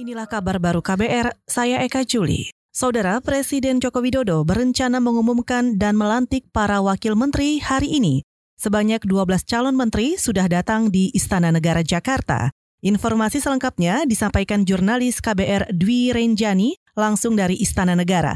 Inilah kabar baru KBR, saya Eka Juli. Saudara Presiden Joko Widodo berencana mengumumkan dan melantik para wakil menteri hari ini. Sebanyak 12 calon menteri sudah datang di Istana Negara Jakarta. Informasi selengkapnya disampaikan jurnalis KBR Dwi Renjani langsung dari Istana Negara.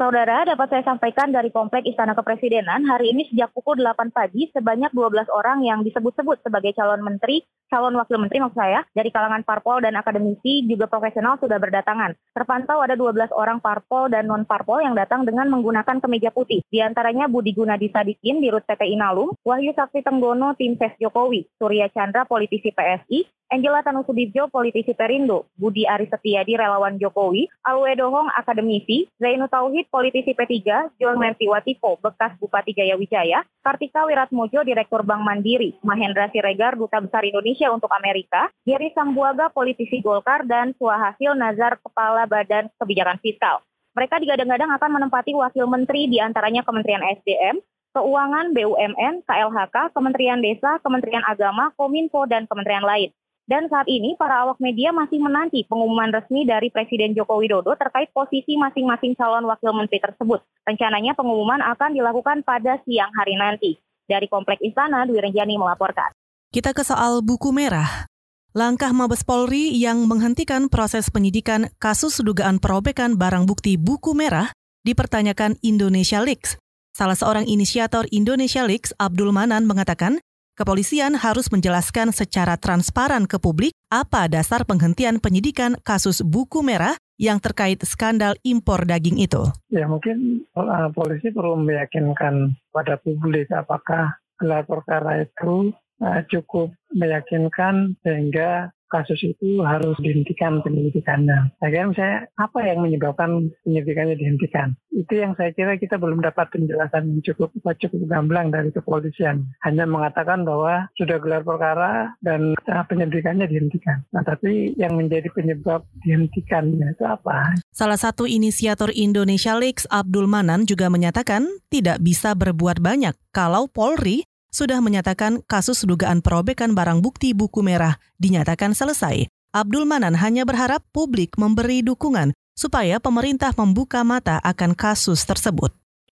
Saudara, dapat saya sampaikan dari Komplek Istana Kepresidenan, hari ini sejak pukul 8 pagi sebanyak 12 orang yang disebut-sebut sebagai calon menteri, calon wakil menteri maksud saya, dari kalangan parpol dan akademisi juga profesional sudah berdatangan. Terpantau ada 12 orang parpol dan non-parpol yang datang dengan menggunakan kemeja putih. Di antaranya Budi Gunadi Sadikin di Rut PT Inalum, Wahyu Sakti Tenggono tim Ses Jokowi, Surya Chandra politisi PSI, Angela Tanusudibjo, politisi Perindo, Budi Aris Setiadi, relawan Jokowi, Alwe Dohong, akademisi, Zainu Tauhid, politisi P3, John Merti Watipo, bekas Bupati Jaya Wijaya, Kartika Wiratmojo, Direktur Bank Mandiri, Mahendra Siregar, Duta Besar Indonesia untuk Amerika, Giri Sambuaga, politisi Golkar, dan Suhasil Nazar, Kepala Badan Kebijakan Fiskal. Mereka digadang-gadang akan menempati wakil menteri di antaranya Kementerian SDM, Keuangan, BUMN, KLHK, Kementerian Desa, Kementerian Agama, Kominfo, dan kementerian lain. Dan saat ini para awak media masih menanti pengumuman resmi dari Presiden Joko Widodo terkait posisi masing-masing calon wakil menteri tersebut. Rencananya pengumuman akan dilakukan pada siang hari nanti. Dari Komplek Istana, Dwi Renjani melaporkan. Kita ke soal buku merah. Langkah Mabes Polri yang menghentikan proses penyidikan kasus dugaan perobekan barang bukti buku merah dipertanyakan Indonesia Leaks. Salah seorang inisiator Indonesia Leaks, Abdul Manan, mengatakan Kepolisian harus menjelaskan secara transparan ke publik apa dasar penghentian penyidikan kasus buku merah yang terkait skandal impor daging itu. Ya mungkin uh, polisi perlu meyakinkan pada publik apakah gelar perkara itu uh, cukup meyakinkan sehingga kasus itu harus dihentikan penyelidikannya. Saya kira misalnya apa yang menyebabkan penyelidikannya dihentikan? Itu yang saya kira kita belum dapat penjelasan yang cukup cukup gamblang dari kepolisian. Hanya mengatakan bahwa sudah gelar perkara dan penyelidikannya dihentikan. Nah, tapi yang menjadi penyebab dihentikannya itu apa? Salah satu inisiator Indonesia Leaks, Abdul Manan, juga menyatakan tidak bisa berbuat banyak kalau Polri sudah menyatakan kasus dugaan perobekan barang bukti buku merah dinyatakan selesai. Abdul Manan hanya berharap publik memberi dukungan supaya pemerintah membuka mata akan kasus tersebut.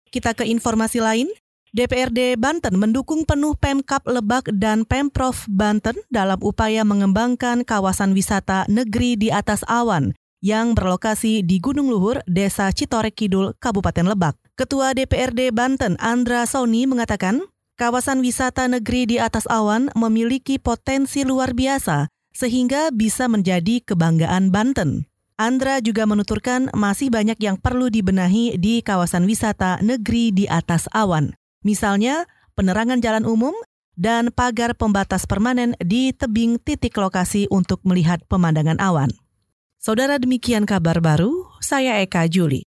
Kita ke informasi lain. DPRD Banten mendukung penuh Pemkap Lebak dan Pemprov Banten dalam upaya mengembangkan kawasan wisata negeri di atas awan yang berlokasi di Gunung Luhur, Desa Citorek Kidul, Kabupaten Lebak. Ketua DPRD Banten, Andra Sony, mengatakan kawasan wisata negeri di atas awan memiliki potensi luar biasa sehingga bisa menjadi kebanggaan Banten. Andra juga menuturkan masih banyak yang perlu dibenahi di kawasan wisata negeri di atas awan. Misalnya, penerangan jalan umum dan pagar pembatas permanen di tebing titik lokasi untuk melihat pemandangan awan. Saudara demikian kabar baru, saya Eka Juli.